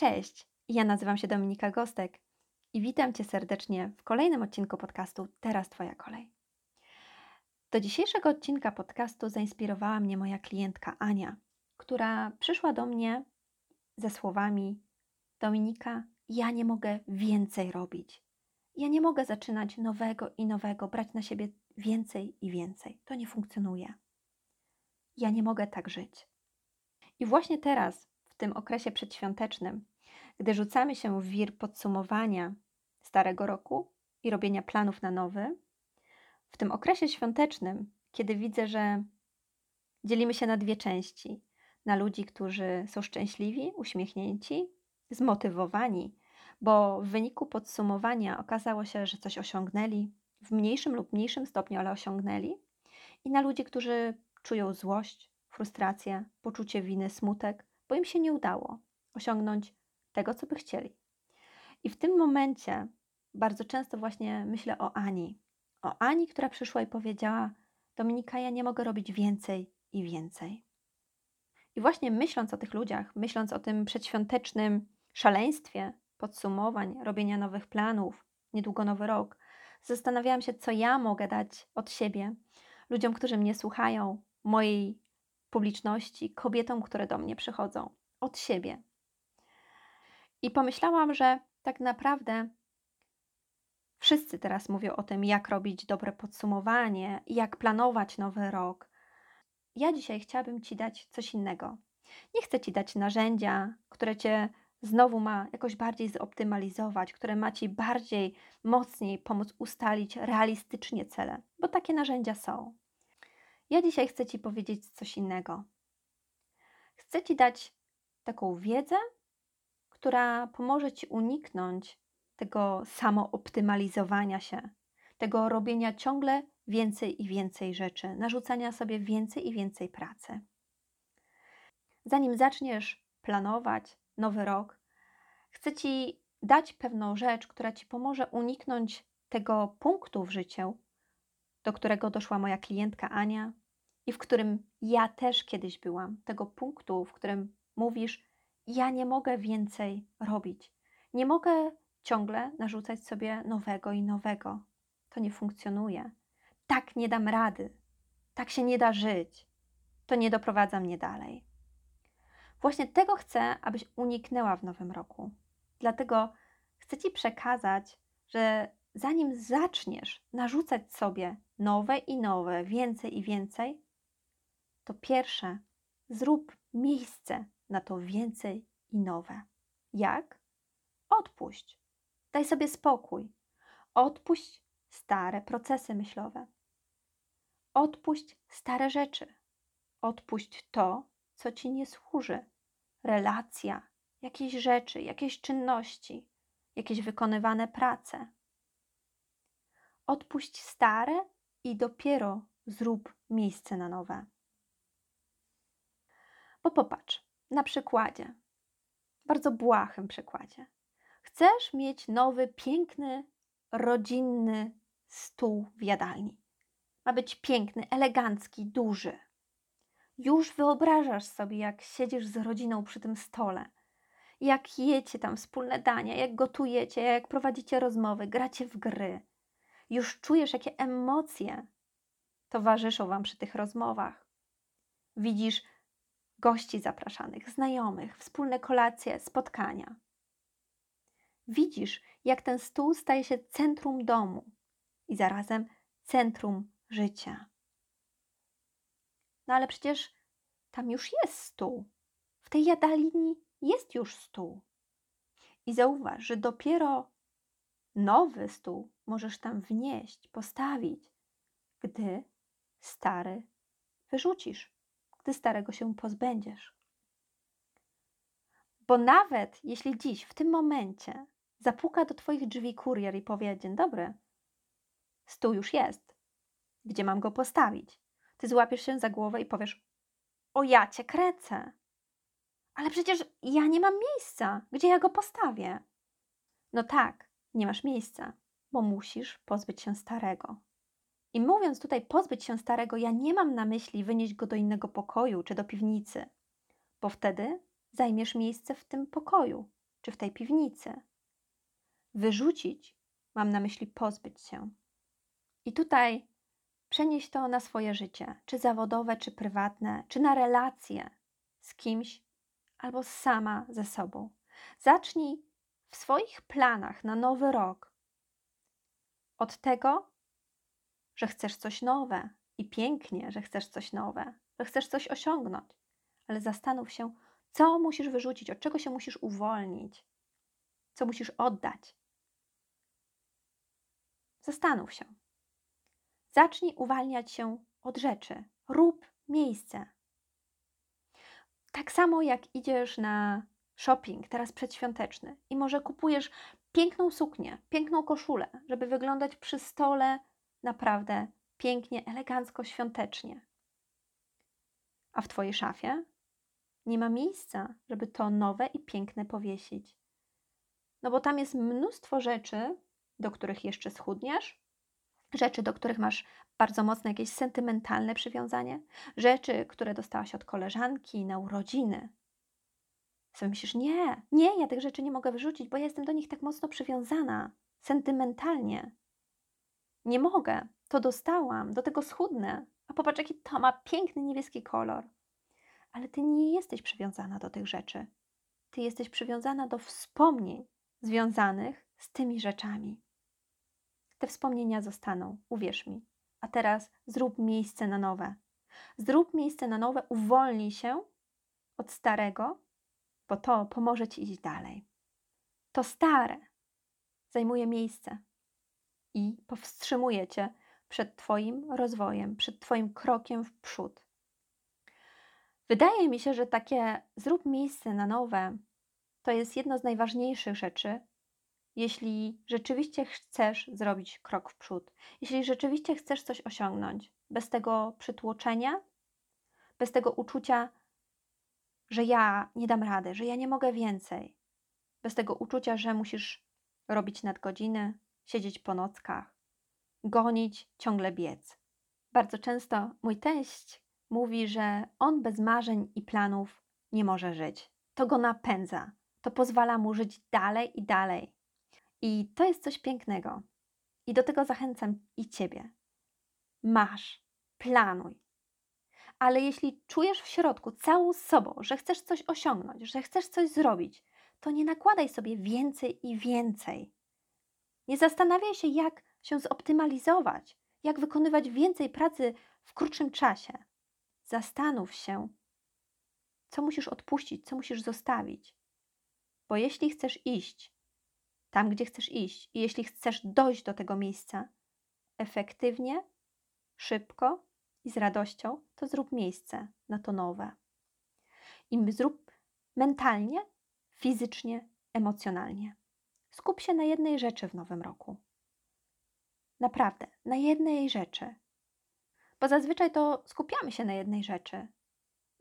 Cześć, ja nazywam się Dominika Gostek i witam Cię serdecznie w kolejnym odcinku podcastu Teraz Twoja kolej. Do dzisiejszego odcinka podcastu zainspirowała mnie moja klientka Ania, która przyszła do mnie ze słowami: Dominika, ja nie mogę więcej robić. Ja nie mogę zaczynać nowego i nowego, brać na siebie więcej i więcej. To nie funkcjonuje. Ja nie mogę tak żyć. I właśnie teraz, tym okresie przedświątecznym, gdy rzucamy się w wir podsumowania starego roku i robienia planów na nowy, w tym okresie świątecznym, kiedy widzę, że dzielimy się na dwie części: na ludzi, którzy są szczęśliwi, uśmiechnięci, zmotywowani, bo w wyniku podsumowania okazało się, że coś osiągnęli w mniejszym lub mniejszym stopniu, ale osiągnęli, i na ludzi, którzy czują złość, frustrację, poczucie winy, smutek, bo im się nie udało osiągnąć tego, co by chcieli. I w tym momencie bardzo często właśnie myślę o Ani. O Ani, która przyszła i powiedziała: Dominika, ja nie mogę robić więcej i więcej. I właśnie myśląc o tych ludziach, myśląc o tym przedświątecznym szaleństwie podsumowań, robienia nowych planów, niedługo nowy rok, zastanawiałam się, co ja mogę dać od siebie ludziom, którzy mnie słuchają, mojej publiczności, kobietom, które do mnie przychodzą, od siebie. I pomyślałam, że tak naprawdę wszyscy teraz mówią o tym, jak robić dobre podsumowanie, jak planować nowy rok. Ja dzisiaj chciałabym Ci dać coś innego. Nie chcę Ci dać narzędzia, które Cię znowu ma jakoś bardziej zoptymalizować, które ma Ci bardziej, mocniej pomóc ustalić realistycznie cele, bo takie narzędzia są. Ja dzisiaj chcę Ci powiedzieć coś innego. Chcę Ci dać taką wiedzę, która pomoże Ci uniknąć tego samooptymalizowania się, tego robienia ciągle więcej i więcej rzeczy, narzucania sobie więcej i więcej pracy. Zanim zaczniesz planować nowy rok, chcę Ci dać pewną rzecz, która Ci pomoże uniknąć tego punktu w życiu, do którego doszła moja klientka Ania i w którym ja też kiedyś byłam, tego punktu, w którym mówisz: Ja nie mogę więcej robić. Nie mogę ciągle narzucać sobie nowego i nowego. To nie funkcjonuje. Tak nie dam rady. Tak się nie da żyć. To nie doprowadza mnie dalej. Właśnie tego chcę, abyś uniknęła w nowym roku. Dlatego chcę Ci przekazać, że zanim zaczniesz narzucać sobie nowe i nowe, więcej i więcej, to pierwsze zrób miejsce na to więcej i nowe. Jak? Odpuść. Daj sobie spokój. Odpuść stare procesy myślowe. Odpuść stare rzeczy. Odpuść to, co ci nie służy. Relacja, jakieś rzeczy, jakieś czynności, jakieś wykonywane prace. Odpuść stare i dopiero zrób miejsce na nowe. Bo popatrz, na przykładzie, bardzo błahym przykładzie. Chcesz mieć nowy, piękny, rodzinny stół w jadalni. Ma być piękny, elegancki, duży. Już wyobrażasz sobie, jak siedzisz z rodziną przy tym stole, jak jecie tam wspólne dania, jak gotujecie, jak prowadzicie rozmowy, gracie w gry. Już czujesz, jakie emocje towarzyszą Wam przy tych rozmowach. Widzisz gości zapraszanych, znajomych, wspólne kolacje, spotkania. Widzisz, jak ten stół staje się centrum domu i zarazem centrum życia. No ale przecież tam już jest stół. W tej jadalni jest już stół. I zauważ, że dopiero nowy stół możesz tam wnieść, postawić, gdy stary wyrzucisz gdy starego się pozbędziesz. Bo nawet jeśli dziś, w tym momencie, zapuka do Twoich drzwi kurier i powie: Dzień dobry, stół już jest. Gdzie mam go postawić? Ty złapiesz się za głowę i powiesz: O ja cię krecę. Ale przecież ja nie mam miejsca. Gdzie ja go postawię? No tak, nie masz miejsca, bo musisz pozbyć się starego. I mówiąc tutaj pozbyć się starego, ja nie mam na myśli wynieść go do innego pokoju czy do piwnicy, bo wtedy zajmiesz miejsce w tym pokoju, czy w tej piwnicy. Wyrzucić mam na myśli pozbyć się. I tutaj przenieść to na swoje życie, czy zawodowe, czy prywatne, czy na relacje z kimś albo sama ze sobą. Zacznij w swoich planach na nowy rok od tego, że chcesz coś nowe i pięknie, że chcesz coś nowe, że chcesz coś osiągnąć, ale zastanów się, co musisz wyrzucić, od czego się musisz uwolnić, co musisz oddać. Zastanów się. Zacznij uwalniać się od rzeczy. Rób miejsce. Tak samo jak idziesz na shopping, teraz przedświąteczny, i może kupujesz piękną suknię, piękną koszulę, żeby wyglądać przy stole naprawdę pięknie, elegancko, świątecznie. A w Twojej szafie nie ma miejsca, żeby to nowe i piękne powiesić. No bo tam jest mnóstwo rzeczy, do których jeszcze schudniesz, rzeczy, do których masz bardzo mocne jakieś sentymentalne przywiązanie, rzeczy, które dostałaś od koleżanki na urodziny. Sobie myślisz, nie, nie, ja tych rzeczy nie mogę wyrzucić, bo ja jestem do nich tak mocno przywiązana, sentymentalnie. Nie mogę, to dostałam, do tego schudnę. A popatrz, jaki to ma piękny niebieski kolor. Ale ty nie jesteś przywiązana do tych rzeczy. Ty jesteś przywiązana do wspomnień związanych z tymi rzeczami. Te wspomnienia zostaną, uwierz mi. A teraz zrób miejsce na nowe. Zrób miejsce na nowe, uwolnij się od starego, bo to pomoże ci iść dalej. To stare zajmuje miejsce i powstrzymuje cię przed Twoim rozwojem, przed Twoim krokiem w przód. Wydaje mi się, że takie zrób miejsce na nowe to jest jedno z najważniejszych rzeczy, jeśli rzeczywiście chcesz zrobić krok w przód, jeśli rzeczywiście chcesz coś osiągnąć, bez tego przytłoczenia, bez tego uczucia, że ja nie dam rady, że ja nie mogę więcej, bez tego uczucia, że musisz robić nadgodziny, siedzieć po nockach, gonić, ciągle biec. Bardzo często mój teść mówi, że on bez marzeń i planów nie może żyć. To go napędza, to pozwala mu żyć dalej i dalej. I to jest coś pięknego. I do tego zachęcam i ciebie. Masz, planuj. Ale jeśli czujesz w środku całą sobą, że chcesz coś osiągnąć, że chcesz coś zrobić, to nie nakładaj sobie więcej i więcej. Nie zastanawiaj się, jak się zoptymalizować, jak wykonywać więcej pracy w krótszym czasie. Zastanów się, co musisz odpuścić, co musisz zostawić. Bo jeśli chcesz iść tam, gdzie chcesz iść, i jeśli chcesz dojść do tego miejsca efektywnie, szybko i z radością, to zrób miejsce na to nowe. I zrób mentalnie, fizycznie, emocjonalnie. Skup się na jednej rzeczy w nowym roku. Naprawdę, na jednej rzeczy. Bo zazwyczaj to skupiamy się na jednej rzeczy.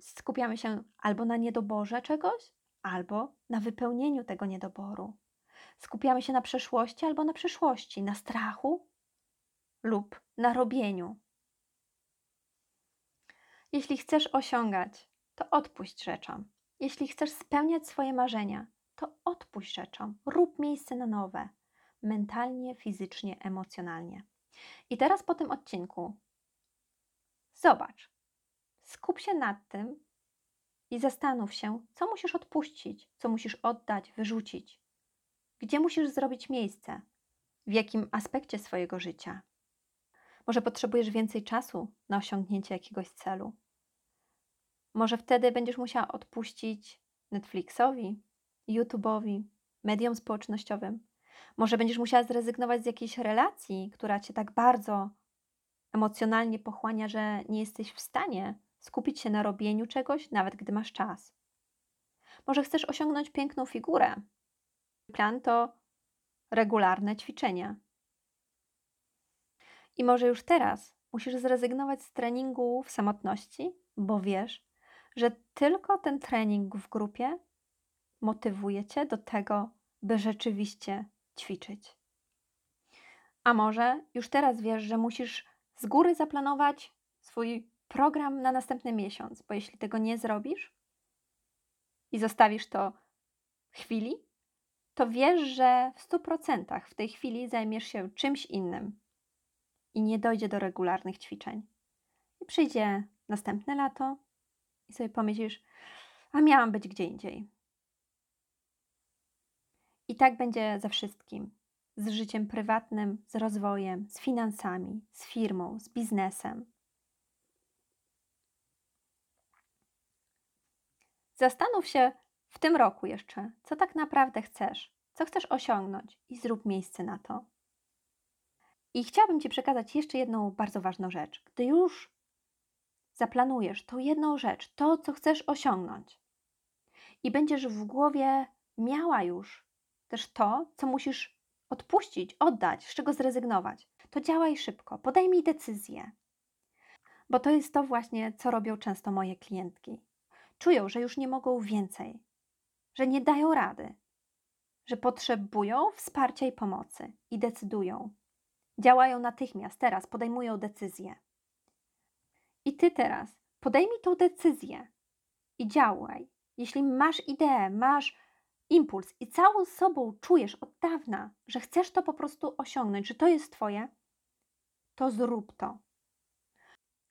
Skupiamy się albo na niedoborze czegoś, albo na wypełnieniu tego niedoboru. Skupiamy się na przeszłości albo na przyszłości, na strachu lub na robieniu. Jeśli chcesz osiągać, to odpuść rzeczom. Jeśli chcesz spełniać swoje marzenia, odpuść rzeczom, rób miejsce na nowe, mentalnie, fizycznie, emocjonalnie. I teraz po tym odcinku zobacz, skup się nad tym i zastanów się, co musisz odpuścić, co musisz oddać, wyrzucić, gdzie musisz zrobić miejsce, w jakim aspekcie swojego życia. Może potrzebujesz więcej czasu na osiągnięcie jakiegoś celu. Może wtedy będziesz musiała odpuścić Netflixowi, YouTube'owi, mediom społecznościowym. Może będziesz musiała zrezygnować z jakiejś relacji, która cię tak bardzo emocjonalnie pochłania, że nie jesteś w stanie skupić się na robieniu czegoś, nawet gdy masz czas. Może chcesz osiągnąć piękną figurę. Plan to regularne ćwiczenia. I może już teraz musisz zrezygnować z treningu w samotności, bo wiesz, że tylko ten trening w grupie motywuje cię do tego, by rzeczywiście ćwiczyć. A może już teraz wiesz, że musisz z góry zaplanować swój program na następny miesiąc, bo jeśli tego nie zrobisz i zostawisz to chwili, to wiesz, że w 100% w tej chwili zajmiesz się czymś innym i nie dojdzie do regularnych ćwiczeń. I przyjdzie następne lato i sobie pomyślisz, a miałam być gdzie indziej. I tak będzie ze wszystkim. Z życiem prywatnym, z rozwojem, z finansami, z firmą, z biznesem. Zastanów się w tym roku jeszcze, co tak naprawdę chcesz, co chcesz osiągnąć i zrób miejsce na to. I chciałabym Ci przekazać jeszcze jedną bardzo ważną rzecz. Gdy już zaplanujesz tą jedną rzecz, to, co chcesz osiągnąć, i będziesz w głowie miała już też to, co musisz odpuścić, oddać, z czego zrezygnować, to działaj szybko, podejmij decyzję. Bo to jest to właśnie, co robią często moje klientki. Czują, że już nie mogą więcej, że nie dają rady, że potrzebują wsparcia i pomocy i decydują. Działają natychmiast, teraz podejmują decyzję. I ty teraz podejmij tą decyzję i działaj. Jeśli masz ideę, masz impuls i całą sobą czujesz od dawna, że chcesz to po prostu osiągnąć, że to jest Twoje, to zrób to.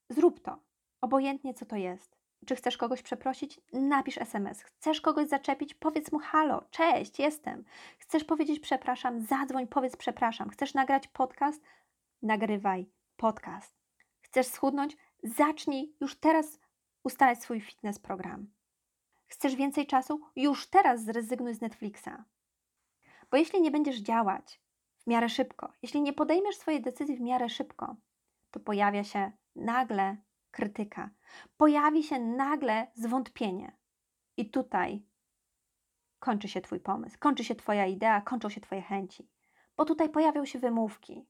Zrób to. Obojętnie co to jest. Czy chcesz kogoś przeprosić? Napisz SMS. Chcesz kogoś zaczepić? Powiedz mu halo, cześć, jestem. Chcesz powiedzieć przepraszam? Zadzwoń, powiedz przepraszam. Chcesz nagrać podcast? Nagrywaj podcast. Chcesz schudnąć? Zacznij już teraz ustalać swój fitness program. Chcesz więcej czasu? Już teraz zrezygnuj z Netflixa. Bo jeśli nie będziesz działać w miarę szybko, jeśli nie podejmiesz swojej decyzji w miarę szybko, to pojawia się nagle krytyka, pojawi się nagle zwątpienie. I tutaj kończy się Twój pomysł, kończy się Twoja idea, kończą się Twoje chęci, bo tutaj pojawią się wymówki.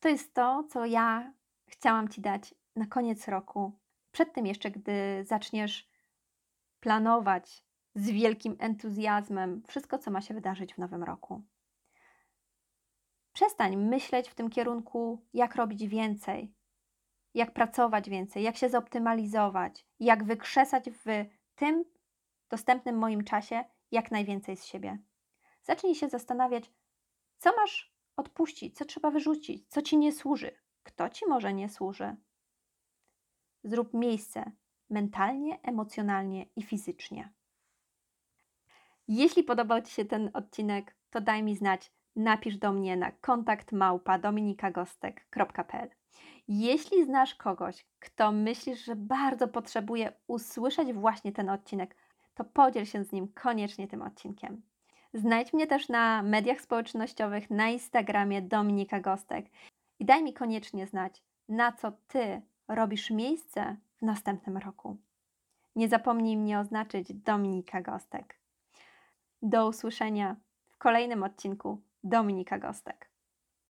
To jest to, co ja chciałam Ci dać na koniec roku, przed tym jeszcze, gdy zaczniesz planować z wielkim entuzjazmem wszystko, co ma się wydarzyć w nowym roku. Przestań myśleć w tym kierunku, jak robić więcej, jak pracować więcej, jak się zoptymalizować, jak wykrzesać w tym dostępnym moim czasie jak najwięcej z siebie. Zacznij się zastanawiać, co masz odpuścić, co trzeba wyrzucić, co ci nie służy, kto ci może nie służy. Zrób miejsce mentalnie, emocjonalnie i fizycznie. Jeśli podobał Ci się ten odcinek, to daj mi znać, napisz do mnie na kontakt małpa dominikagostek.pl. Jeśli znasz kogoś, kto myślisz, że bardzo potrzebuje usłyszeć właśnie ten odcinek, to podziel się z nim koniecznie tym odcinkiem. Znajdź mnie też na mediach społecznościowych, na Instagramie Dominika Gostek i daj mi koniecznie znać, na co Ty robisz miejsce następnym roku. Nie zapomnij mnie oznaczyć Dominika Gostek. Do usłyszenia w kolejnym odcinku Dominika Gostek.